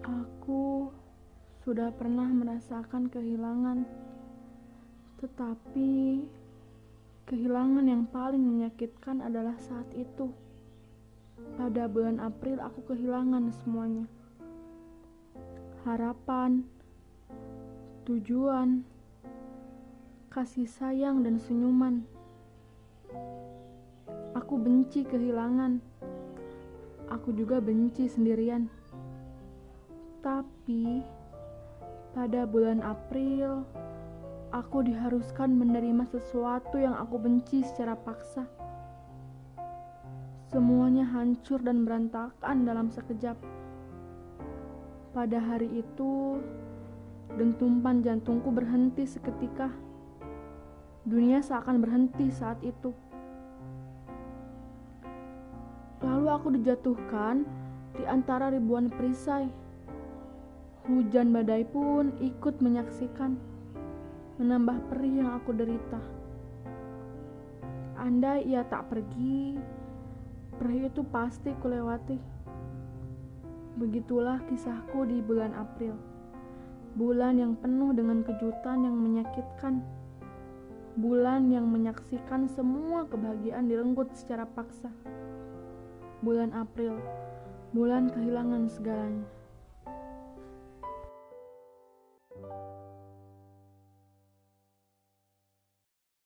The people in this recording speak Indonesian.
Aku sudah pernah merasakan kehilangan, tetapi kehilangan yang paling menyakitkan adalah saat itu. Pada bulan April, aku kehilangan semuanya: harapan, tujuan, kasih sayang, dan senyuman. Aku benci kehilangan. Aku juga benci sendirian. Tapi pada bulan April, aku diharuskan menerima sesuatu yang aku benci secara paksa. Semuanya hancur dan berantakan dalam sekejap. Pada hari itu, dentuman jantungku berhenti seketika. Dunia seakan berhenti saat itu. Lalu aku dijatuhkan di antara ribuan perisai. Hujan badai pun ikut menyaksikan, menambah perih yang aku derita. Andai ia tak pergi, perih itu pasti kulewati. Begitulah kisahku di bulan April. Bulan yang penuh dengan kejutan yang menyakitkan. Bulan yang menyaksikan semua kebahagiaan direnggut secara paksa bulan April, bulan kehilangan segalanya. you